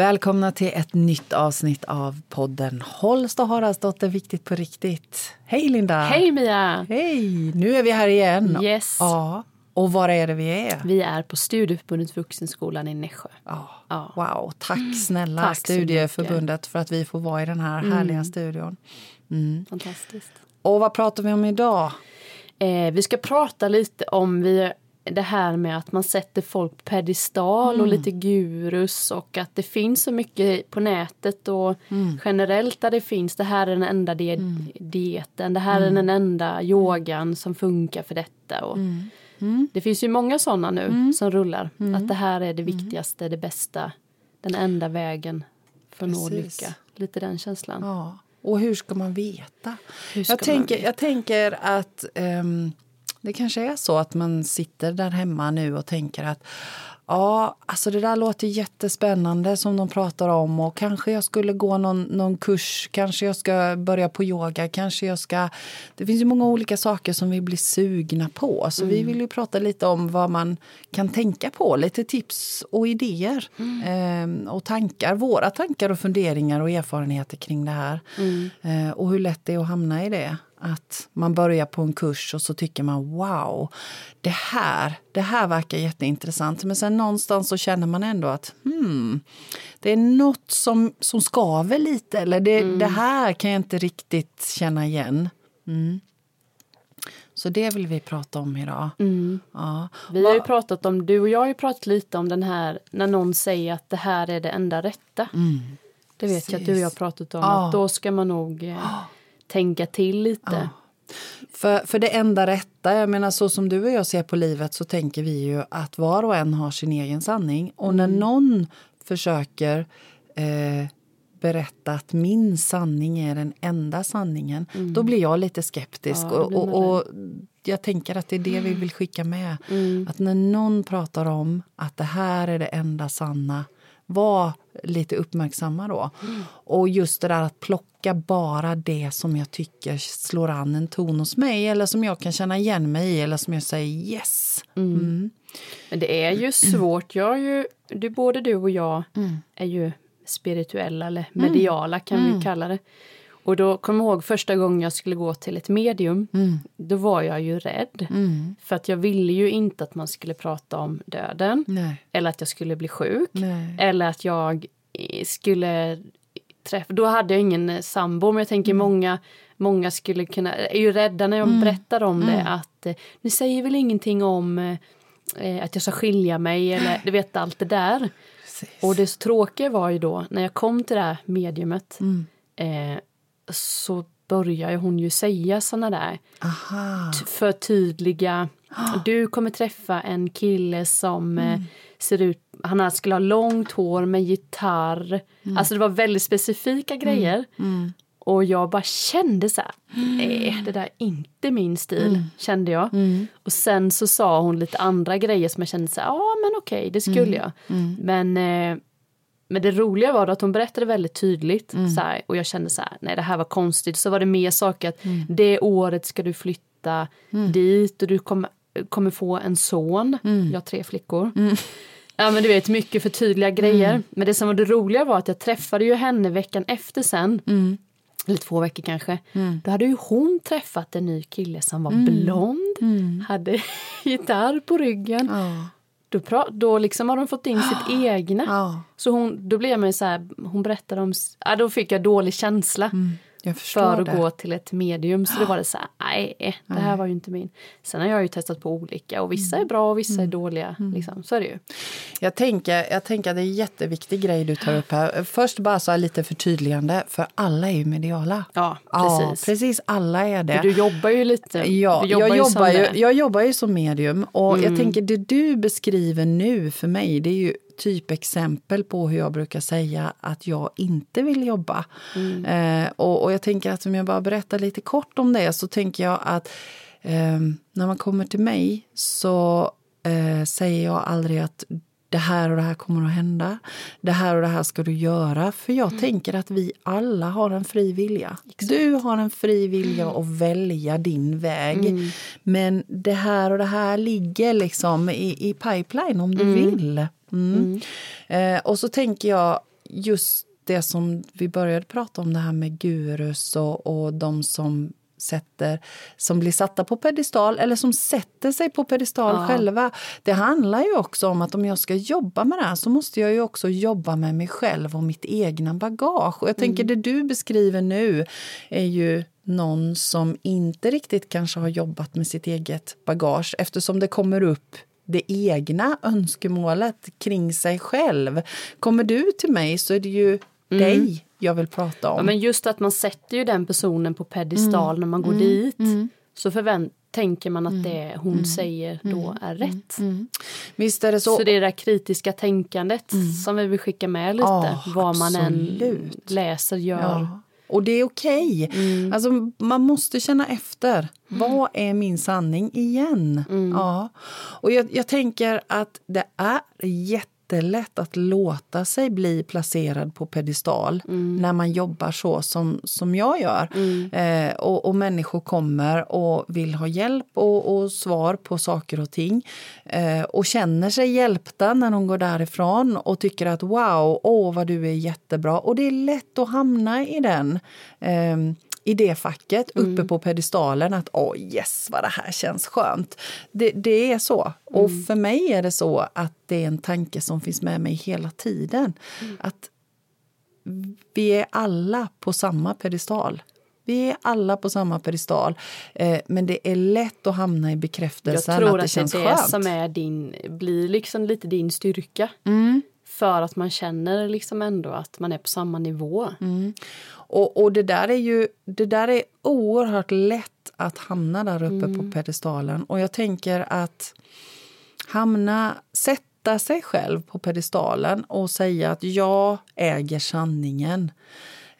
Välkomna till ett nytt avsnitt av podden Holst och Haraldsdotter Viktigt på riktigt. Hej Linda! Hej Mia! Hej! Nu är vi här igen. Yes. Ja. Och var är det vi är? Vi är på Studieförbundet Vuxenskolan i Nässjö. Ja. Ja. Wow, tack snälla Tack så Studieförbundet för att vi får vara i den här härliga studion. Fantastiskt. Och vad pratar vi om idag? Eh, vi ska prata lite om vi, det här med att man sätter folk på pedestal och lite gurus och att det finns så mycket på nätet och generellt där det finns det här är den enda di- dieten, det här är den enda yogan som funkar för detta. Och Det finns ju många sådana nu som rullar. Att det här är det viktigaste, det bästa, den enda vägen för att nå lycka. Lite den känslan. Ja. Och hur ska man veta? Ska jag, man tänker, veta? jag tänker att ehm, det kanske är så att man sitter där hemma nu och tänker att Ja, alltså det där låter jättespännande som de pratar om och kanske jag skulle gå någon, någon kurs, kanske jag ska börja på yoga, kanske jag ska... Det finns ju många olika saker som vi blir sugna på så vi vill ju prata lite om vad man kan tänka på, lite tips och idéer ehm, och tankar, våra tankar och funderingar och erfarenheter kring det här. Eh, och hur lätt det är att hamna i det. Att man börjar på en kurs och så tycker man wow, det här, det här verkar jätteintressant. Men sen någonstans så känner man ändå att hmm, det är något som, som skaver lite. Eller det, det här kan jag inte riktigt känna igen. Mm. Så det vill vi prata om idag. Ja. Vi har ju pratat om, du och jag har ju pratat lite om den här när någon säger att det här är det enda rätta. Det vet jag att du och jag har pratat om. Ja. Att då ska man nog eh, tänka till lite. För, för det enda rätta, jag menar så som du och jag ser på livet så tänker vi ju att var och en har sin egen sanning. Och när någon försöker eh, berätta att min sanning är den enda sanningen, då blir jag lite skeptisk. Ja, och, och, och jag tänker att det är det vi vill skicka med. Att när någon pratar om att det här är det enda sanna, var lite uppmärksamma då. Och just det där att plocka bara det som jag tycker slår an en ton hos mig eller som jag kan känna igen mig i eller som jag säger yes. Mm. Men det är ju svårt. Jag är ju, du, både du och jag är ju spirituella eller mediala kan vi kalla det. Och då kommer jag ihåg första gången jag skulle gå till ett medium. Då var jag ju rädd. För att jag ville ju inte att man skulle prata om döden. Nej. Eller att jag skulle bli sjuk. Nej. Eller att jag eh, skulle träffa... Då hade jag ingen sambo, men jag tänker Mm. många, många skulle kunna... är ju rädda när jag berättar om Mm. det att eh, ni säger väl ingenting om eh, eh, att jag ska skilja mig eller du vet allt det där. Precis. Och det tråkiga var ju då när jag kom till det här mediumet Mm. eh, så började hon ju säga såna där Aha. t- för tydliga. Du kommer träffa en kille som Mm. eh, ser ut... Han skulle ha långt hår med gitarr. Mm. Alltså det var väldigt specifika grejer. Och jag bara kände så här, nej det där är inte min stil, Mm. kände jag. Och sen så sa hon lite andra grejer som jag kände så här, ja men okej, det skulle jag. Men, eh, men det roliga var att hon berättade väldigt tydligt så här, och jag kände så här, nej det här var konstigt. Så var det mer saker att det året ska du flytta dit och du kommer, kommer få en son. Jag har tre flickor. Ja men du vet mycket för tydliga grejer. Men det som var det roliga var att jag träffade ju henne veckan efter sen. Eller två veckor kanske. Då hade ju hon träffat en ny kille som var blond. Hade gitarr på ryggen. Ja. Då, pra- då liksom har de fått in sitt egna. Så hon, då blev man ju så här, hon berättade om, ja, då fick jag dålig känsla. Förstår För att det. gå till ett medium. Så det var det så här, nej, det här var ju inte min. Sen har jag ju testat på olika och vissa är bra och vissa är dåliga. Liksom. Så är det ju. Jag tänker, jag tänker att det är en jätteviktig grej du tar upp här. Först bara så här lite förtydligande, för alla är ju mediala. Ja, Ja, precis. precis. Alla är det. För Du jobbar ju lite. Ja, du jag, som jobbar ju. Mm. jag jobbar ju som medium och jag tänker det du beskriver nu för mig det är ju typexempel på hur jag brukar säga att jag inte vill jobba. Mm. Eh, och, och jag tänker att om jag bara berättar lite kort om det så tänker jag att eh, när man kommer till mig så eh, säger jag aldrig att det här och det här kommer att hända. Det här och det här ska du göra. För jag tänker att vi alla har en fri vilja. Du har en fri vilja att välja din väg. Men det här och det här ligger liksom i, i pipeline om du vill. Mm. Eh, och så tänker jag just det som vi började prata om, det här med gurus och, och de som sätter, som blir satta på pedestal eller som sätter sig på pedestal ja. själva. Det handlar ju också om att om jag ska jobba med det här så måste jag ju också jobba med mig själv och mitt egna bagage. Och jag tänker mm. det du beskriver nu är ju någon som inte riktigt kanske har jobbat med sitt eget bagage eftersom det kommer upp det egna önskemålet kring sig själv. Kommer du till mig så är det ju mm. dig jag vill prata om. Ja, men just att man sätter ju den personen på pedestal mm. när man går mm. dit. Mm. Så förvänt tänker man att mm. det hon mm. säger då mm. är rätt. Visst är det så. Så det är det där kritiska tänkandet som vi vill skicka med lite. Oh, vad man absolut. än läser, gör. Ja. Och det är okej. Okay. Mm. Alltså, man måste känna efter. Mm. Vad är min sanning igen? Mm. Ja. Och jag, jag tänker att det är jätte jättelätt att låta sig bli placerad på pedestal mm. när man jobbar så som, som jag gör. Mm. Eh, och, och, människor kommer och vill ha hjälp och, och svar på saker och ting. Eh, och känner sig hjälpta när de går därifrån och tycker att wow, åh vad du är jättebra. Och det är lätt att hamna i den. Eh, i det facket mm. uppe på pedestalen att åh oh yes vad det här känns skönt. Det, det är så. Mm. Och för mig är det så att det är en tanke som finns med mig hela tiden. Mm. Att vi är alla på samma pedestal. Vi är alla på samma pedestal, eh, men det är lätt att hamna i bekräftelsen att det, att det känns skönt. Jag tror att det är det som är din, blir liksom lite din styrka. Mm. För att man känner liksom ändå att man är på samma nivå. Mm. Och, och det där är ju det där är oerhört lätt att hamna där uppe mm. på pedestalen. Och jag tänker att hamna, sätta sig själv på pedestalen och säga att jag äger sanningen.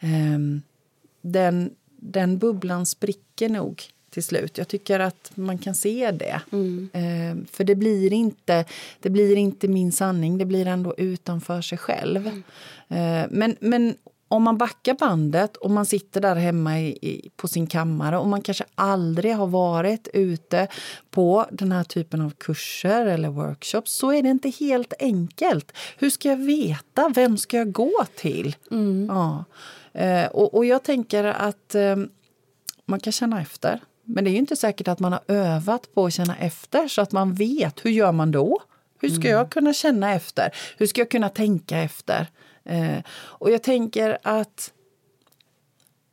Um, den, den bubblan spricker nog till slut. Jag tycker att man kan se det. Mm. Eh, för det blir, inte, det blir inte min sanning, det blir ändå utanför sig själv. Mm. Eh, men, men om man backar bandet och man sitter där hemma i, i, på sin kammare och man kanske aldrig har varit ute på den här typen av kurser eller workshops så är det inte helt enkelt. Hur ska jag veta? Vem ska jag gå till? Mm. Ja. Eh, och, och, jag tänker att eh, man kan känna efter. Men det är inte säkert att man har övat på att känna efter så att man vet. Hur gör man då? Hur ska mm. jag kunna känna efter? Hur ska jag kunna tänka efter? Eh, och jag tänker att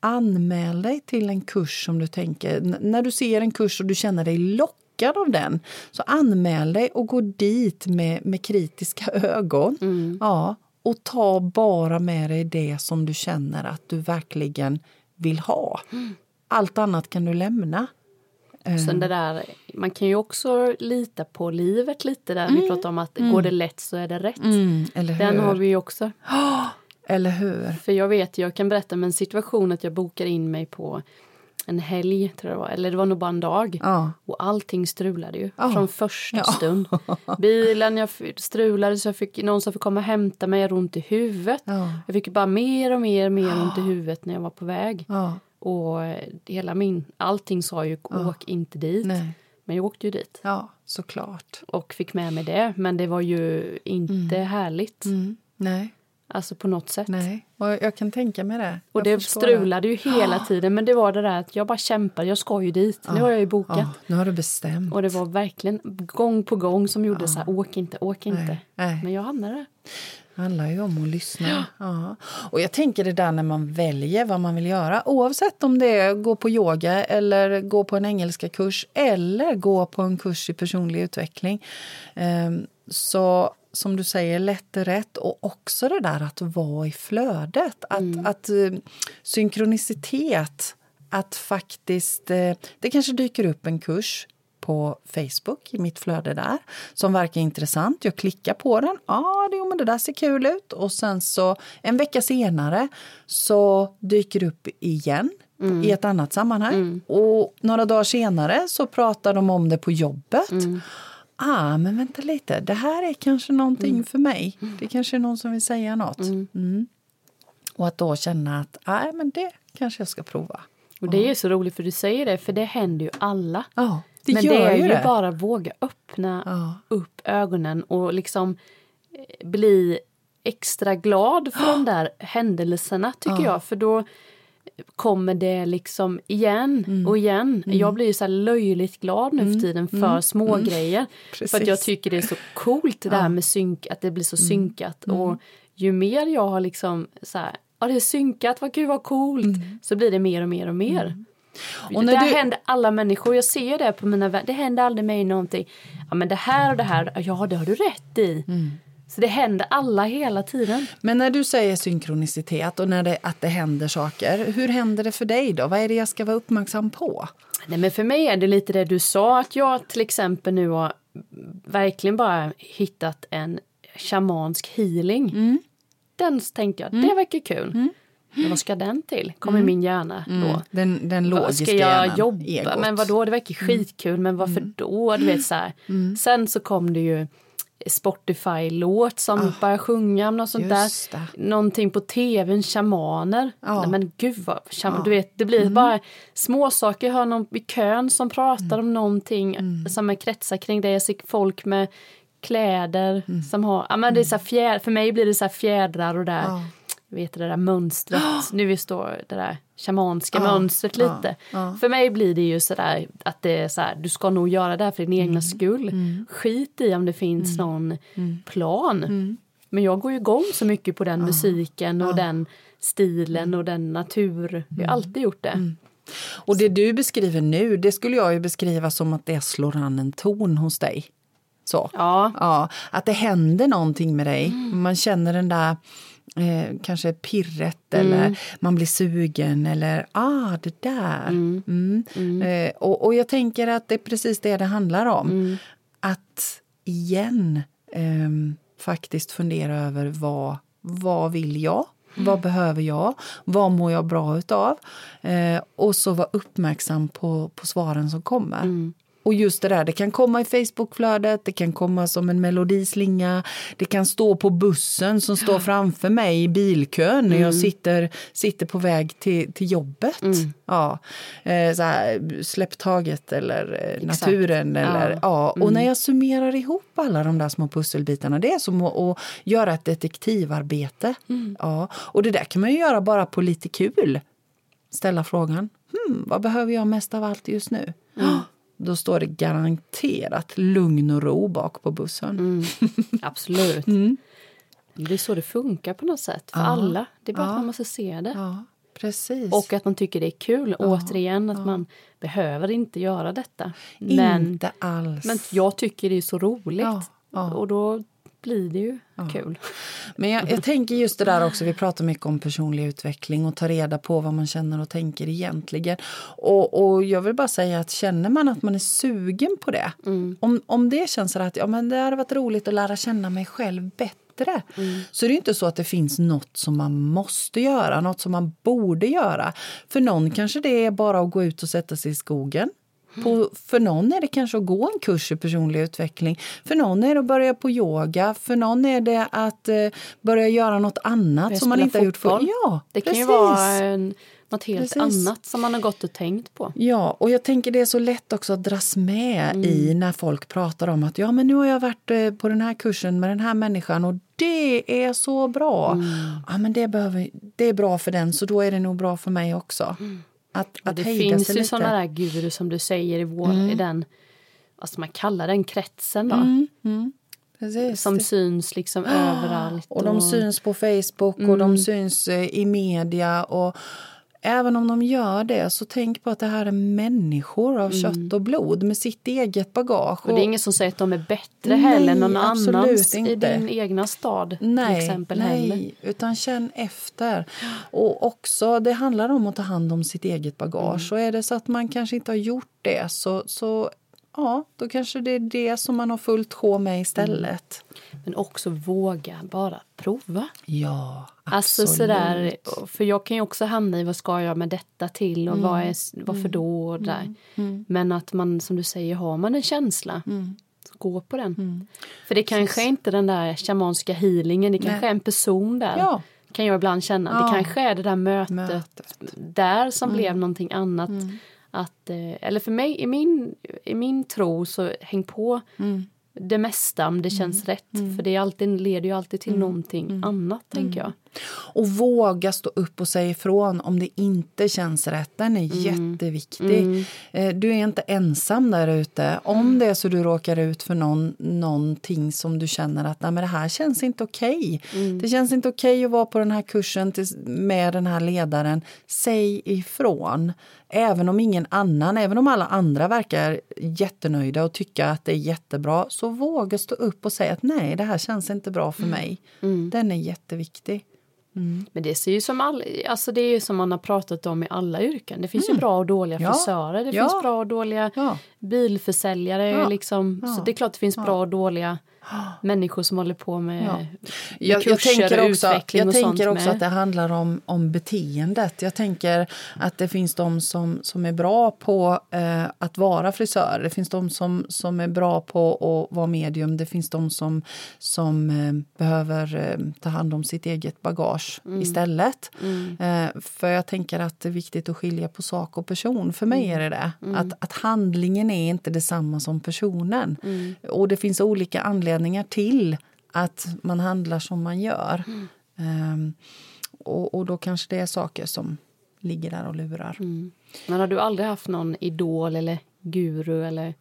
anmäl dig till en kurs som du tänker... När du ser en kurs och du känner dig lockad av den så anmäl dig och gå dit med, med kritiska ögon. Mm. Ja, och ta bara med dig det som du känner att du verkligen vill ha. Mm. Allt annat kan du lämna. Sen eh. det där, man kan ju också lita på livet lite där mm. vi pratar om att mm. går det lätt så är det rätt. Mm, Den har vi ju också. eller hur? För jag vet, jag kan berätta om en situation att jag bokar in mig på en helg, tror jag det var. eller det var nog bara en dag. Ja. Och allting strulade ju ja. från första ja. stund. Bilen jag strulade så jag fick någon som fick komma och hämta mig, jag ont i huvudet. Jag fick bara mer och mer, mer ont i huvudet när jag var på väg. Och hela min, allting sa ju ja. åk inte dit. Nej. Men jag åkte ju dit. Ja, såklart. Och fick med mig det. Men det var ju inte mm. härligt. Mm. Nej. Alltså på något sätt. Nej, och jag kan tänka mig det. Och jag det strulade det. ju hela tiden. Men det var det där att jag bara kämpade. Jag ska ju dit. Ja. Nu har jag ju bokat. Ja, nu har du bestämt. Och det var verkligen gång på gång som gjorde ja. så här, åk inte, åk inte. Nej. Nej. Men jag hamnade där. Det handlar ju om att lyssna. Ja. ja. Och jag tänker det där när man väljer vad man vill göra. Oavsett om det är gå på yoga eller gå på en engelska kurs eller gå på en kurs i personlig utveckling. Um, så som du säger, lätt är rätt. Och också det där att vara i flödet. Att, mm. att uh, synkronicitet, att faktiskt... Uh, det kanske dyker upp en kurs på Facebook i mitt flöde där som verkar intressant. Jag klickar på den. Ja, det, men det där ser kul ut. Och sen så en vecka senare så dyker det upp igen mm. i ett annat sammanhang. Mm. Och några dagar senare så pratar de om det på jobbet. Mm. Ah, men vänta lite, det här är kanske någonting mm. för mig. Mm. Det kanske är någon som vill säga något. Mm. Och att då känna att ah, men det kanske jag ska prova. Och det är så roligt för du säger det, för det händer ju alla. Ja. Det Men det är ju det. bara våga öppna ja. upp ögonen och liksom eh, bli extra glad för de där händelserna tycker jag. För då kommer det liksom igen Mm. och igen. Jag blir ju så här löjligt glad nu för tiden för små grejer. För att jag Mm. Precis. tycker det är så coolt det där med synk, att det blir så Mm. synkat. Och ju mer jag har liksom så här, ja det är synkat, vad gud vad coolt. Så blir det mer och mer och mer. Mm. Och det när där du- händer alla människor, jag ser ju det på mina vänner, det händer aldrig mig någonting. Ja men det här och det här, ja det har du rätt i. Mm. Så det händer alla hela tiden. Men när du säger synkronicitet och när det, att det händer saker, hur händer det för dig då? Vad är det jag ska vara uppmärksam på? Nej, men för mig är det lite det du sa, att jag till exempel nu har verkligen bara hittat en shamansk healing. Mm. Den tänkte jag, det verkar kul. Men vad ska den till? Kommer min hjärna då. Den, den Vad logiska ska jag hjärnan, jobba? egot. Men vad då? Det verkar skitkul, men varför då? Du vet så här. Sen så kom det ju Spotify-låt som började sjunga om något sånt där. det. Någonting på tvn, shamaner. Ja. Nej, men gud vad, shaman, du vet, det blir bara små saker. Jag hör någon i kön som pratar om någonting som är kretsar kring det. Jag ser folk med kläder som har, ja men det är så fjär, för mig blir det så här fjädrar och där. Vet det där mönstret, nu vi står det där shamanska Ja, mönstret ja, lite. ja. För mig blir det ju sådär att det är så här, du ska nog göra det här för din Mm. egna skull. Skit i om det finns någon plan. Mm. Men jag går ju igång så mycket på den musiken och den stilen och den natur. Jag Mm. har alltid gjort det. Och det du beskriver nu, det skulle jag ju beskriva som att det slår an en ton hos dig. Så. Ja. Ja, att det händer någonting med dig. Man känner den där eh, kanske pirret eller man blir sugen eller ah, det där. Mm. Eh, och, och jag tänker att det är precis det det handlar om. Att igen ehm, faktiskt fundera över vad, vad vill jag? Vad behöver jag? Vad mår jag bra utav? Eh, och så vara uppmärksam på, på svaren som kommer. Och just det där, det kan komma i Facebookflödet, det kan komma som en melodislinga, det kan stå på bussen som står framför mig i bilkön när jag sitter, sitter på väg till, till jobbet. Ja. Eh, så här, släpp taget eller eh, Exakt. naturen. Eller, Ja. ja. Och när jag summerar ihop alla de där små pusselbitarna, det är som att, att göra ett detektivarbete. Ja. Och det där kan man ju göra bara på lite kul. Ställa frågan, hmm, vad behöver jag mest av allt just nu? Då står det garanterat lugn och ro bak på bussen. Absolut. Det är så det funkar på något sätt för alla. Det är bara att man måste se det. Ja, precis. Och att man tycker det är kul. Återigen att man behöver inte göra detta. Men, Inte alls. men jag tycker det är så roligt. Ja, ja. Och då blir det ju kul. Men jag, jag tänker just det där också, vi pratar mycket om personlig utveckling och ta reda på vad man känner och tänker egentligen. Och, och jag vill bara säga att känner man att man är sugen på det, om, om det känns så att ja, men det hade varit roligt att lära känna mig själv bättre, så är det inte så att det finns något som man måste göra, något som man borde göra. För någon kanske det är bara att gå ut och sätta sig i skogen. På, för någon är det kanske att gå en kurs i personlig utveckling. För någon är det att börja på yoga. För någon är det att eh, börja göra något annat som man inte har gjort förr. Ja, Det kan precis. ju vara en, något helt Precis. annat som man har gått och tänkt på. Ja, och jag tänker det är så lätt också att dras med Mm. i när folk pratar om att ja, men nu har jag varit eh, på den här kursen med den här människan och det är så bra. Mm. Ja, men det, behöver, det är bra för den så då är det nog bra för mig också. Att, Och att det finns ju sådana där gurus som du säger i, vår, i den, vad ska man kalla den, kretsen då. Precis. Som syns liksom överallt. Och de syns på Facebook och Mm. de syns eh, i media. Och även om de gör det, så tänk på att det här är människor av kött och blod med sitt eget bagage. Mm. Och det är ingen som säger att de är bättre Nej, heller än någon annans i inte. din egna stad Nej, till exempel nej, heller. utan känn efter. Och också, det handlar om att ta hand om sitt eget bagage. Mm. Och är det så att man kanske inte har gjort det så, så ja, då kanske det är det som man har fullt sjå med istället. Men också våga bara prova. Ja, Alltså absolut. sådär, för jag kan ju också hamna i vad ska jag med detta till och Mm. vad är, varför då och där. Men att man som du säger, har man en känsla, Mm. gå på den. För det kanske är inte den där shamanska healingen, det kanske är en person där. Ja. Kan jag ibland känna. Ja. Det kanske är det där mötet, Mötet. där som blev någonting annat. Att, eh, eller för mig, i min, i min tro, så häng på det mesta om det känns rätt. För det är alltid, leder ju alltid till någonting annat, tänker jag. Och våga stå upp och säga ifrån om det inte känns rätt. Den är jätteviktig. Eh, Du är inte ensam där ute. Om det är så du råkar ut för någon, någonting som du känner att Nej, men det här känns inte okej. Det känns inte okej att vara på den här kursen med den här ledaren. Säg ifrån. Även om ingen annan, även om alla andra verkar jättenöjda och tycka att det är jättebra, så våga stå upp och säga att nej, det här känns inte bra för mig. Den är jätteviktig. Men det ser ju som all, alltså det är ju som man har pratat om i alla yrken. Det finns ju bra och dåliga Mm. Ja. frisörer, det Ja. finns bra och dåliga Ja. bilförsäljare. Ja. Liksom. Så det är klart det finns bra och dåliga människor som håller på med, Ja. med Jag, kurser jag tänker och också, utveckling jag och tänker sånt också med. att det handlar om, om beteendet. Jag tänker att det finns de som, som är bra på eh, att vara frisör. Det finns de som, som är bra på att vara medium. Det finns de som, som eh, behöver eh, ta hand om sitt eget bagage Mm. istället. Eh, för jag tänker att det är viktigt att skilja på sak och person. För mig är det det. Mm. Att, att handlingen är inte detsamma som personen. Mm. Och det finns olika anledningar till att man handlar som man gör. Mm. Ehm, och, och då kanske det är saker som ligger där och lurar. Mm. Men har du aldrig haft någon idol eller guru eller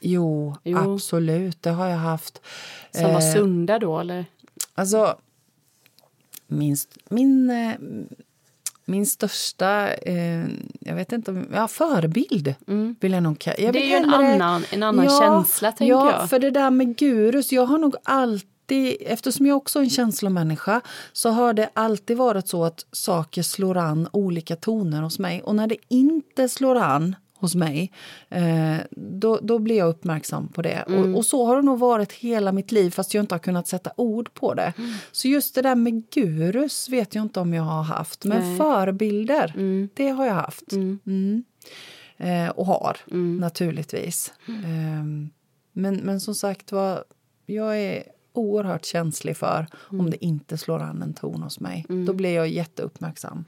Jo, Jo. absolut. Det har jag haft. som var Eh, sunda då? Eller? Alltså, min, st- min, eh, min största, eh, jag vet inte om, ja, förebild vill jag nog jag Mm. Det är ju en annan, en annan känsla, tänker ja, jag. för det där med gurus, jag har nog alltid, eftersom jag också är en känslomänniska, så har det alltid varit så att saker slår an olika toner hos mig. Och när det inte slår an hos mig, eh, då, då blir jag uppmärksam på det. Mm. Och, och så har det nog varit hela mitt liv, fast jag inte har kunnat sätta ord på det. Mm. Så just det där med gurus vet jag inte om jag har haft. Men Nej. förebilder, Mm. det har jag haft. Mm. Eh, och har, naturligtvis. Ehm, men, men som sagt var, jag är oerhört känslig för om det inte slår an en ton hos mig. Då blir jag jätteuppmärksam.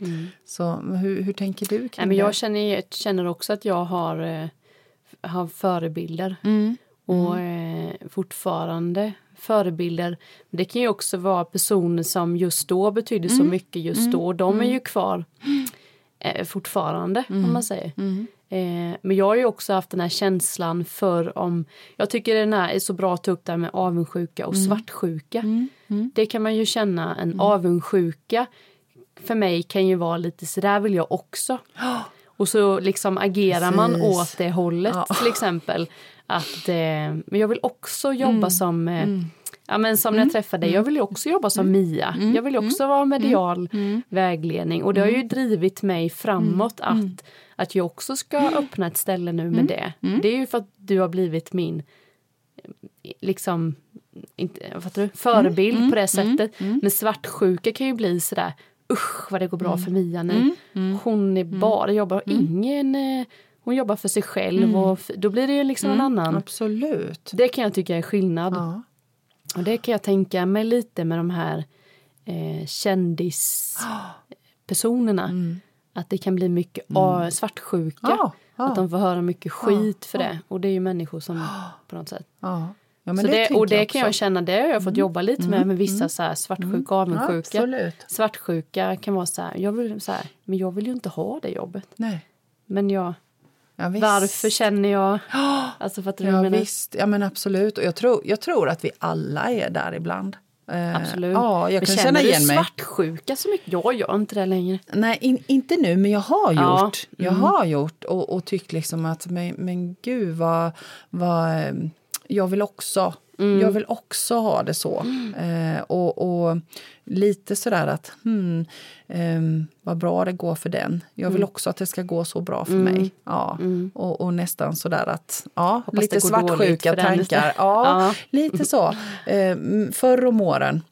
Mm. Så hur, hur tänker du kring Nej, men jag känner, känner också att jag har, eh, har förebilder. Mm. Och eh, fortfarande förebilder. Det kan ju också vara personer som just då betydde så Mm. mycket just då. De är ju kvar eh, fortfarande, Mm. om man säger. Eh, men jag har ju också haft den här känslan för om... Jag tycker den här är så bra att ta upp det här med avundsjuka och Mm. svartsjuka. Det kan man ju känna, en avundsjuka för mig kan ju vara lite så där vill jag också. Och så liksom agerar man Precis. åt det hållet Ja. till exempel. Att, eh, men jag vill också jobba Mm. som eh, Ja, men som när jag träffade dig, jag vill ju också jobba som Mia. Mm. Jag vill ju också vara medial vägledning. Och det har ju drivit mig framåt Mm. att, att jag också ska öppna ett ställe nu med det. Mm. Det är ju för att du har blivit min eh, liksom inte, fattar du? förebild Mm. på det sättet. Men svartsjuka kan ju bli sådär usch vad det går bra Mm. för Mia nu. Hon är bara jobbar, ingen eh, hon jobbar för sig själv och f- då blir det ju liksom en annan. Absolut. Det kan jag tycka är skillnad. Ja. Och det kan jag tänka mig lite med de här eh, kändispersonerna. Att det kan bli mycket ah, svartsjuka. Ja, ja, Att de får höra mycket skit för det. Och det är ju människor som på något sätt. Ja. Ja, så det, tänker och det kan jag. Mm. känna, det har jag fått jobba lite med med vissa så här svartsjuka och avundsjuka. Absolut. Svartsjuka kan vara så här, jag vill, så här, men jag vill ju inte ha det jobbet. Nej. Men jag, Ja, varför känner jag... Alltså fattar du vad Ja, jag menar? visst. Ja, men absolut. Och jag tror, jag tror att vi alla är där ibland. Eh, Absolut. Ja, jag kan känner känna du igen mig. svartsjuka så mycket? Jag gör inte det längre. Nej, in, inte nu, men jag har Ja, gjort. Jag har gjort och, och tyckt liksom att men, men gud vad, vad eh, jag vill också Jag vill också ha det så. Eh, och, och lite sådär att hmm, ehm, vad bra det går för den. Jag vill också att det ska gå så bra för mig. Ja. Och, och nästan sådär att, ja, Hoppas lite svartsjuka tankar. Ja, Ja. lite så. Eh, förr om åren.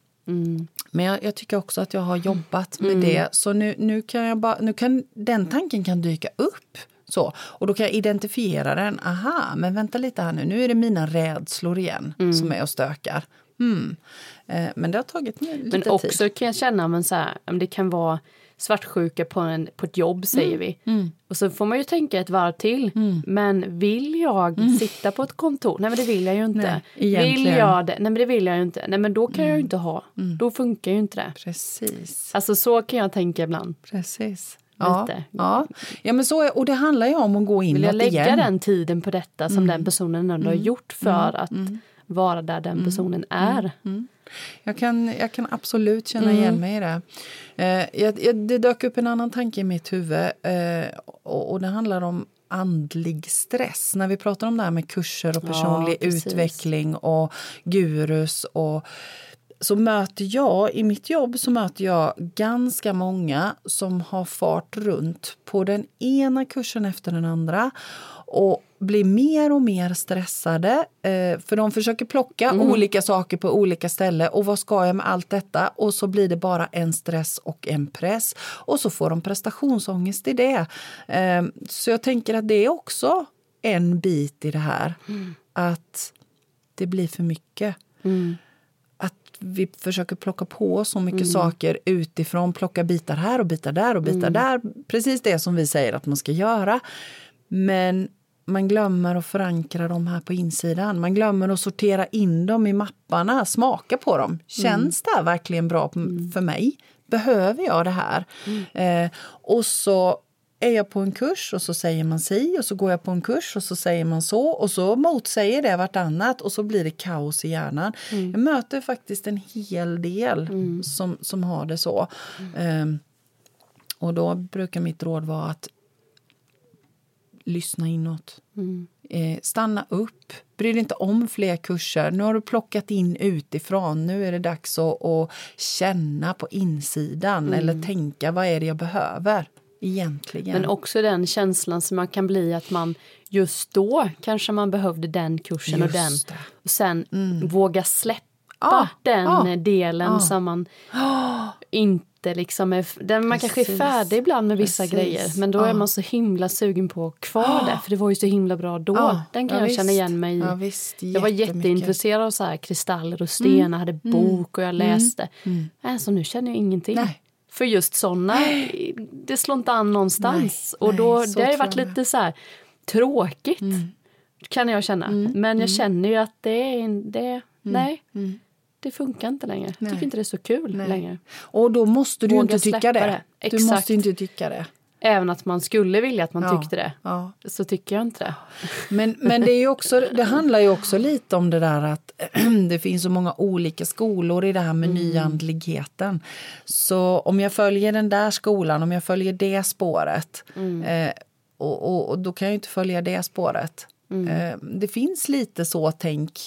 Men jag, jag tycker också att jag har jobbat med det. Så nu, nu kan jag bara, nu kan den tanken kan dyka upp. Så, och då kan jag identifiera den. Aha, men vänta lite här nu. Nu är det mina rädslor igen som är och stökar. Mm. Eh, men det har tagit lite Men tid. också kan jag känna, men så här, det kan vara svartsjuka på, en, på ett jobb säger Mm. vi. Och så får man ju tänka ett varv till. Men vill jag sitta på ett kontor? Nej men det vill jag ju inte. Mm. Nej, vill. Mm. jag det? Nej men det vill jag ju inte. Nej men då kan jag ju inte ha. Då funkar ju inte det. Precis. Alltså så kan jag tänka ibland. Precis. Ja, Lite. ja. ja, men så och det handlar ju om att gå Vill jag lägga igen. den tiden på detta som den personen ändå har gjort för att vara där den personen är? Jag kan, jag kan absolut känna igen mig i det. Eh, jag, jag, det dök upp en annan tanke i mitt huvud eh, och, och det handlar om andlig stress. När vi pratar om det här med kurser och Ja, personlig precis. utveckling och gurus och så möter jag, i mitt jobb så möter jag ganska många som har fart runt på den ena kursen efter den andra och blir mer och mer stressade eh, för de försöker plocka olika saker på olika ställen och vad ska jag med allt detta? Och så blir det bara en stress och en press och så får de prestationsångest i det. Eh, så jag tänker att det är också en bit i det här. Att det blir för mycket att vi försöker plocka på så mycket saker utifrån, plocka bitar här och bitar där och bitar där. Precis det som vi säger att man ska göra. Men man glömmer att förankra dem här på insidan. Man glömmer att sortera in dem i mapparna, smaka på dem. Känns det här verkligen bra p- för mig? Behöver jag det här? Eh, och så är jag på en kurs och så säger man si och så går jag på en kurs och så säger man så och så motsäger det vartannat och så blir det kaos i hjärnan. Jag möter faktiskt en hel del som, som har det så. Ehm, och då brukar mitt råd vara att lyssna inåt. Eh, stanna upp. Bry dig inte om fler kurser. Nu har du plockat in utifrån. Nu är det dags att, att känna på insidan eller tänka vad är det jag behöver egentligen. Men också den känslan som man kan bli att man just då kanske man behövde den kursen och den. Just det. Och sen våga släppa Ja, den ja, delen ja. som man inte liksom är... Den man kanske är färdig ibland med vissa Precis. grejer men då är Ja. man så himla sugen på att kvar det för det var ju så himla bra då. Den kan ja, jag känna igen mig i. Ja, visst, jag var jätteintresserad av så kristaller och stenar, hade bok och jag läste. Alltså nu känner jag ingenting. Nej. För just såna, det slår inte an någonstans. Nej, och då, nej, det har ju varit lite så här tråkigt. Kan jag känna. Mm, Men jag känner ju att det är det, nej. Det funkar inte längre. Jag tycker inte det är så kul Nej. längre. Och då måste du ju Våga inte tycka det. det. Du måste inte tycka det. Även att man skulle vilja att man Ja. tyckte det. Ja. Så tycker jag inte det. Men, men det, är också, det handlar ju också lite om det där att det finns så många olika skolor i det här med nyandligheten. Så om jag följer den där skolan, om jag följer det spåret eh, och, och, och då kan jag inte följa det spåret. Eh, det finns lite så tänk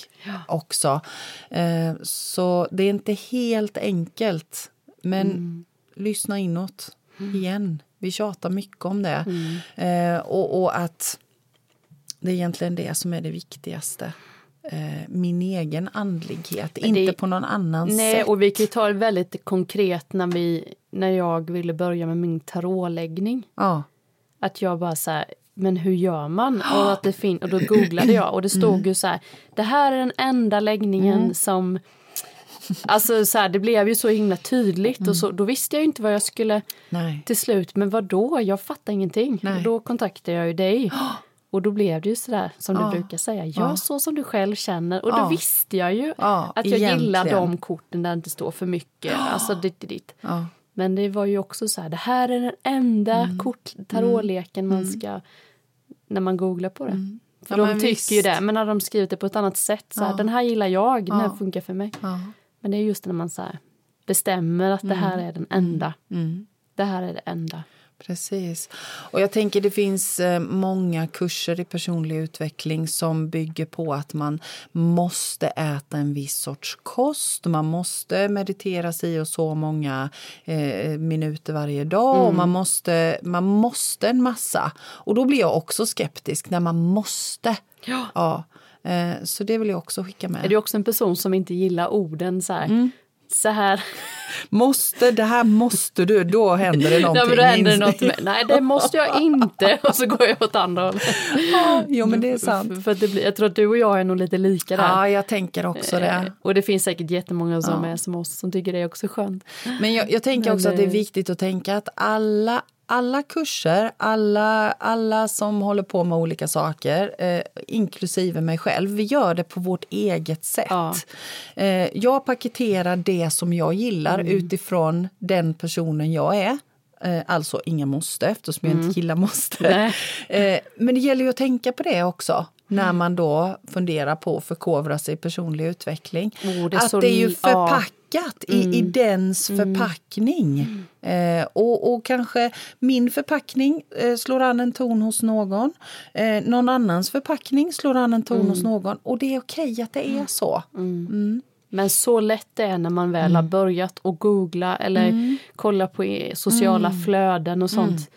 också. Eh, så det är inte helt enkelt. Men lyssna inåt igen. Vi tjatar mycket om det. Eh, och, och att det är egentligen det som är det viktigaste. Eh, min egen andlighet, det- inte på någon annans Nej, sätt. och vi kan ju ta det väldigt konkret när, vi, när jag ville börja med min tarotläggning. Ja. Att jag bara så här, men hur gör man? Och, att det fin- och då googlade jag och det stod Mm. ju så här, det här är den enda läggningen som Alltså så här, det blev ju så himla tydligt och Mm. så, då visste jag inte vad jag skulle Nej. till slut. Men vad då? Jag fattar ingenting. Nej. Och då kontaktade jag ju dig. Och då blev det ju så där som du brukar säga. Ja. så som du själv känner. Och då visste jag ju att jag gillar egentligen. de korten där det inte står för mycket. Alltså dit, dit, dit. Ja. Men det var ju också så här, det här är den enda Mm. kort, tarotleken man ska, när man googlar på det. För Mm. Ja, de tycker visst. ju det, men när de skrivit det på ett annat sätt, så här, den här gillar jag, den här funkar för mig. Men det är just när man så bestämmer att det här är den enda. Mm. Det här är det enda. Precis. Och jag tänker det finns eh, många kurser i personlig utveckling som bygger på att man måste äta en viss sorts kost. Man måste meditera sig och så många eh, minuter varje dag. Och man, måste, man måste en massa. Och då blir jag också skeptisk när man måste. Ja. Ja. Eh, så det vill jag också skicka med. Är du också en person som inte gillar orden så här? så här. Måste, det här måste du, då händer det någonting. Ja, men då händer det något med, nej det måste jag inte och så går jag åt andra hållet. Ja, jo men det är sant. För, det blir, jag tror att du och jag är nog lite lika där. Ja, jag tänker också Eh, det. Och det finns säkert jättemånga som Ja. är som oss som tycker det är också skönt. Men jag, jag tänker Men också att det är viktigt att tänka att alla, alla kurser, alla, alla som håller på med olika saker, eh, inklusive mig själv, vi gör det på vårt eget sätt. Ja. Eh, jag paketerar det som jag gillar Mm. utifrån den personen jag är. Eh, alltså inga måste, eftersom jag inte gillar måste. Mm. Nej. Eh, men det gäller ju att tänka på det också när man då funderar på att förkovra sig i personlig utveckling. Oh, det att så det är ju l- ja. förpackat i, i dens förpackning. Eh, och, och kanske min förpackning eh, slår an en ton hos någon. Eh, någon annans förpackning slår an en ton hos någon. Och det är okej att det är så. Men så lätt det är när man väl Mm. har börjat att googla eller kolla på sociala Mm. flöden och sånt.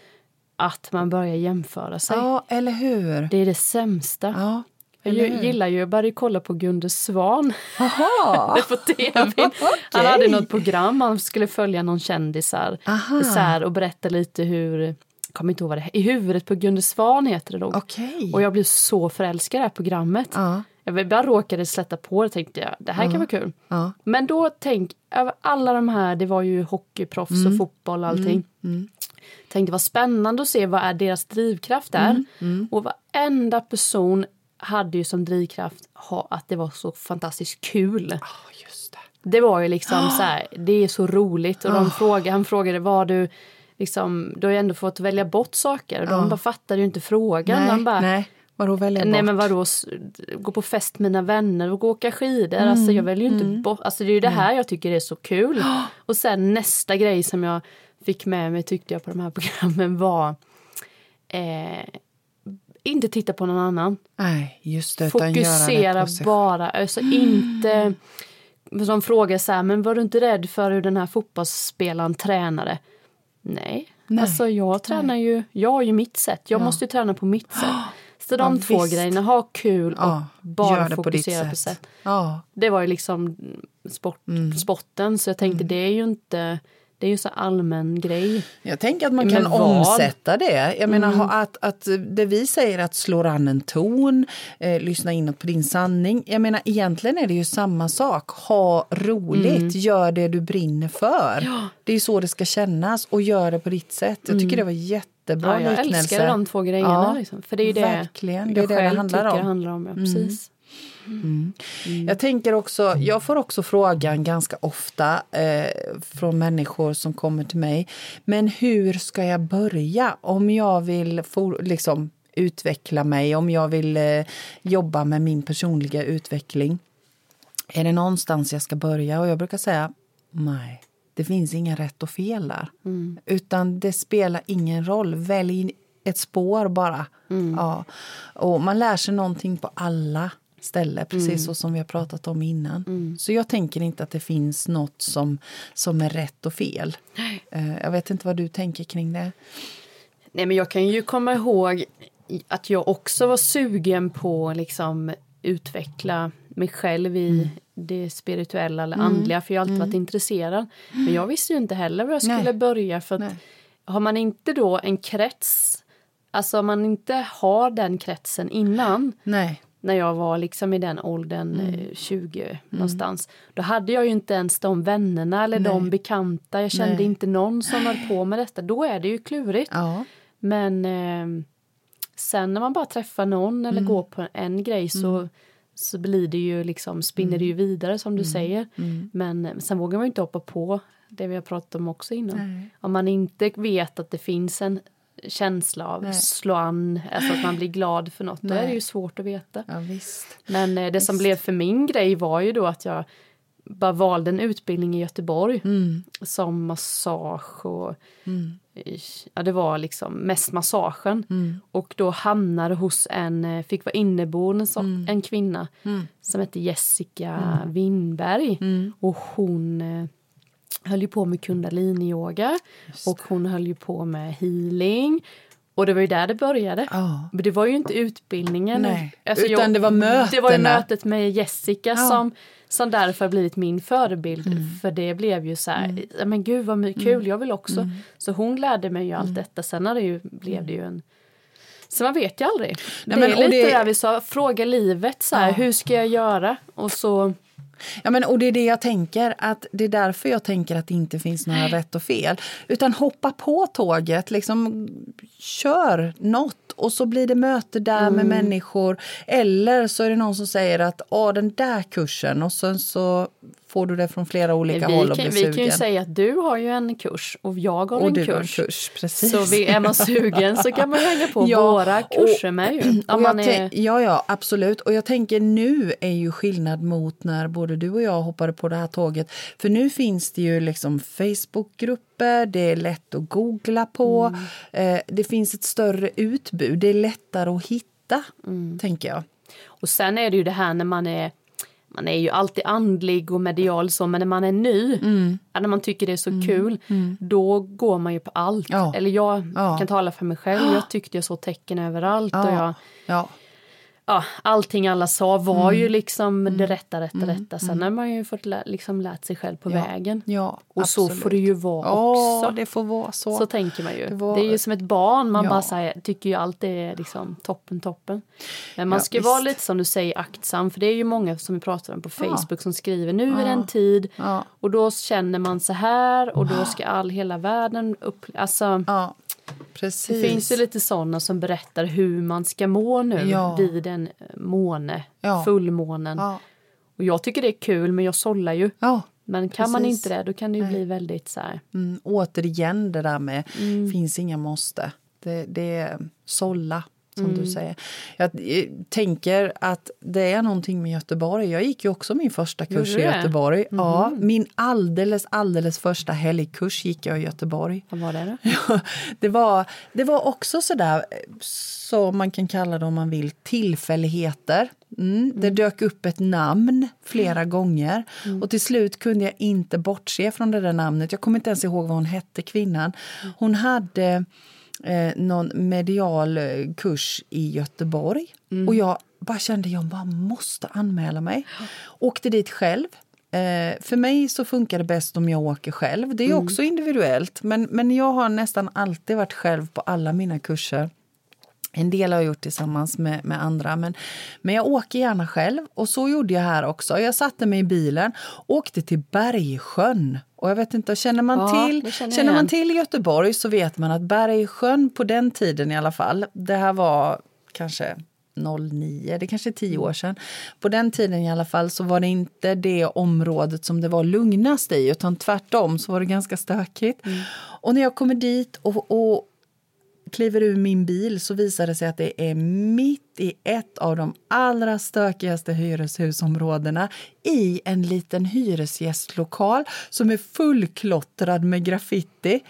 Att man börjar jämföra sig. Ja, eller hur? Det är det sämsta. Ja, jag gillar ju, jag började kolla på Gunde Svan Jaha! på tv. Han hade något program, han skulle följa någon kändisar Aha. så och berätta lite hur, kommer inte ihåg vad det I huvudet på Gunde Svan heter det nog. Okej. Och jag blev så förälskad i det här programmet. Ja. Jag bara råkade slätta på det tänkte jag, det här kan vara kul. Ja. Men då tänk, över alla de här, det var ju hockeyproffs Mm. och fotboll och allting. Tänkte vad spännande att se vad är deras drivkraft där. Mm. Och varenda person hade ju som drivkraft ha, att det var så fantastiskt kul. Ja, just det. Det var ju liksom så här, det är så roligt. Och de frågade, han frågade vad du, liksom, du har ju ändå fått välja bort saker. Och de bara fattade ju inte frågan. Nej, de bara, nej. Vadå välja Nej bort? men vadå, gå på fest med mina vänner och gå och åka skidor. Mm, Alltså jag väljer ju inte bort, alltså det är ju det här jag tycker är så kul. Och sen nästa grej som jag fick med mig tyckte jag på de här programmen var eh, inte titta på någon annan. Nej, just det. Fokusera bara, alltså inte som frågar så här, men var du inte rädd för hur den här fotbollsspelaren tränade? Nej, Nej. alltså jag tränar ju, jag har ju mitt sätt, jag måste ju träna på mitt sätt. Så de Ja, två visst. grejerna, ha kul Ja, och bara gör det på fokusera på sätt. Ja. Det var ju liksom sport, Mm. sporten, så jag tänkte det är ju inte, det är ju så allmän grej. Jag tänker att man Men kan vad? omsätta det. Jag menar ha- att, att det vi säger att slå an en ton, eh, lyssna inåt på din sanning. Jag menar egentligen är det ju samma sak. Ha roligt, gör det du brinner för. Det är så det ska kännas och gör det på ditt sätt. Jag tycker det var jättebra Ja, jag liknelse. älskar de två grejerna. Ja, liksom. För det är ju det verkligen. Det är jag det det handlar om. handlar om. Ja, precis. Jag tänker också, jag får också frågan ganska ofta eh, från människor som kommer till mig. Men hur ska jag börja om jag vill for, liksom, utveckla mig, om jag vill eh, jobba med min personliga utveckling? Är det någonstans jag ska börja? Och jag brukar säga nej. Det finns inga rätt och fel där. Utan det spelar ingen roll. Välj ett spår bara. Ja. Och man lär sig någonting på alla ställen, precis så som vi har pratat om innan. Så jag tänker inte att det finns något som, som är rätt och fel. Eh, Jag vet inte vad du tänker kring det. Nej, men jag kan ju komma ihåg att jag också var sugen på liksom utveckla mig själv i Mm. det spirituella eller andliga, för jag har alltid varit intresserad. Men jag visste ju inte heller var jag skulle Nej. börja, för att Nej. har man inte då en krets, alltså om man inte har den kretsen innan, Nej. När jag var liksom i den åldern, Mm. eh, 20 någonstans. Då hade jag ju inte ens de vännerna eller de Nej. bekanta. Jag kände Nej. inte någon som höll på med detta. Då är det ju klurigt. Ja. Men eh, sen när man bara träffar någon eller Mm. går på en grej så, så blir det ju liksom, spinner det ju Mm. vidare som du säger. Men eh, sen vågar man ju inte hoppa på det vi har pratat om också innan. Nej. Om man inte vet att det finns en känsla av Nej. slå an, alltså att man blir glad för något, då är det Nej. ju svårt att veta. ja, visst. Men eh, det som Visst. blev för min grej var ju då att jag bara valde en utbildning i Göteborg Mm. som massage och ja, det var liksom mest massagen. Mm. Och då hamnade hos en, eh, fick vara inneboende som Mm. en kvinna som hette Jessica Winberg. Mm. Och hon eh, höll ju på med kundalini-yoga och hon höll ju på med healing. Och det var ju där det började. Ja. Men det var ju inte utbildningen. Nej, Alltså, utan det var Det var ju mötena. mötet med Jessica som, som därför blivit min förebild. Mm. För det blev ju så här, "Ja, men gud vad kul, jag vill också. Mm. Så hon lärde mig ju allt detta. Sen det ju, blev det ju en så man vet ju aldrig. Nej, det men, är lite det- där vi sa, fråga livet så här, Ja. hur ska jag göra? Och så, Ja, men, och det är det jag tänker, att det är därför jag tänker att det inte finns några rätt och fel. Utan hoppa på tåget, liksom kör något och så blir det möte där Mm. med människor. Eller så är det någon som säger att Åh, den där kursen och sen så får du det från flera olika håll vi, och kan, blir vi kan ju sugen. säga att du har ju en kurs och jag har och en du har en kurs. kurs. Precis. Så vi, är man sugen så kan man hänga på Ja, våra kurser med ju. Om Och man är, Ja, ja, absolut. Och jag tänker nu är ju skillnad mot när både du och jag hoppade på det här tåget. För nu finns det ju liksom Facebookgrupper, det är lätt att googla på. Mm. Eh, det finns ett större utbud, det är lättare att hitta, Mm. tänker jag. Och sen är det ju det här när man är man är ju alltid andlig och medial så, men när man är ny, Mm. ja, när man tycker det är så kul, då går man ju på allt. Ja. Eller jag Ja. kan tala för mig själv, jag tyckte jag såg tecken överallt. Och jag, Ja, allting alla sa var Mm. ju liksom det rätta, rätta, rätta. Sen har man ju fått lä- liksom lärt sig själv på Ja. vägen. ja Och så absolut. får det ju vara Ja, också. det får vara så. Så tänker man ju. Det Det, var- är ju som ett barn, man Ja. bara säger, tycker ju allt är liksom toppen, toppen. Men man Ja, ska ju vara visst. lite som du säger aktsam, för det är ju många som vi pratar om på Facebook som skriver nu är det en tid och då känner man så här och då ska all hela världen upp... Alltså, Ja, precis. det finns ju lite sådana som berättar hur man ska må nu Ja. vid en måne, Ja. fullmånen. Ja, Och jag tycker det är kul men jag sållar ju. ja. Men kan man Precis. inte det då kan det ju bli väldigt så här. Mm, återigen det där med Mm. finns inga måste. Det, det är sålla, som Mm. du säger. Jag eh, tänker att det är någonting med Göteborg. Jag gick ju också min första kurs Gjorde i? Göteborg. Ja, min alldeles, alldeles första helgkurs gick jag i Göteborg. Vad var det då? Ja, det, var, det var också sådär, som man kan kalla det om man vill, tillfälligheter. Mm, det dök upp ett namn flera gånger och till slut kunde jag inte bortse från det där namnet. Jag kommer inte ens ihåg vad hon hette, kvinnan. Hon hade eh, någon medial eh, kurs i Göteborg och jag bara kände jag bara måste anmäla mig. Åkte dit själv. Eh, för mig så funkar det bäst om jag åker själv. Det är också individuellt, men, men jag har nästan alltid varit själv på alla mina kurser. En del har jag gjort tillsammans med, med andra, men, men jag åker gärna själv. Och så gjorde jag här också. Jag satte mig i bilen, åkte till Bergsjön. Och jag vet inte, känner man, Ja, till, känner känner man till Göteborg så vet man att Bergsjön på den tiden i alla fall, det här var kanske 09, det kanske är tio år sedan. På den tiden i alla fall så var det inte det området som det var lugnast i utan tvärtom så var det ganska stökigt. Och när jag kommer dit och, och kliver ur min bil så visar det sig att det är mitt i ett av de allra stökigaste hyreshusområdena i en liten hyresgästlokal som är fullklottrad med graffiti.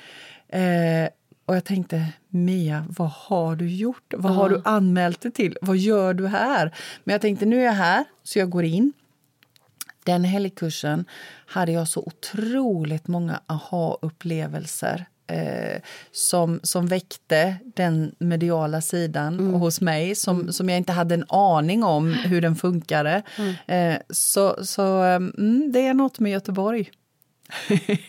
Eh, och jag tänkte, Mia, vad har du gjort? Vad har du anmält dig till? Vad gör du här? Men jag tänkte, nu är jag här, så jag går in. Den helgkursen hade jag så otroligt många aha-upplevelser eh, som, som väckte den mediala sidan hos mig som, som jag inte hade en aning om hur den funkade. Eh, så så mm, det är något med Göteborg.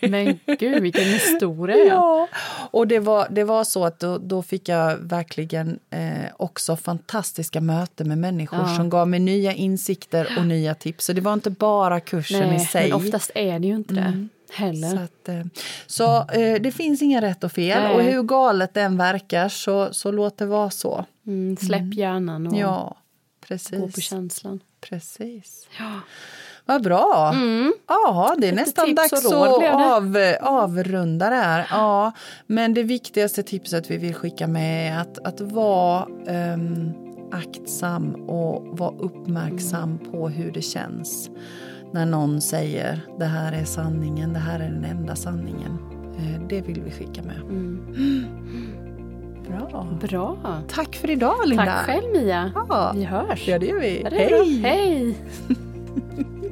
Men gud vilken historia! Ja, och det var, det var så att då, då fick jag verkligen eh, också fantastiska möten med människor Ja. som gav mig nya insikter och nya tips. Så det var inte bara kursen i Nej, sig. men oftast är det ju inte det heller. Så, att, eh, så eh, det finns inga rätt och fel. Nej. Och hur galet det än verkar så, så låt det vara så. Mm, släpp hjärnan och Ja, gå på precis. känslan. precis. Ja. Vad bra! Ja, det är Lite nästan dags att av, avrunda det här. Ja, men det viktigaste tipset vi vill skicka med är att, att vara ehm, aktsam och vara uppmärksam på hur det känns när någon säger det här är sanningen, det här är den enda sanningen. Eh, Det vill vi skicka med. Bra. Bra! Tack för idag, Linda. Tack själv Mia! Ja, Vi hörs! ja det gör vi. Ja, det bra. Hej!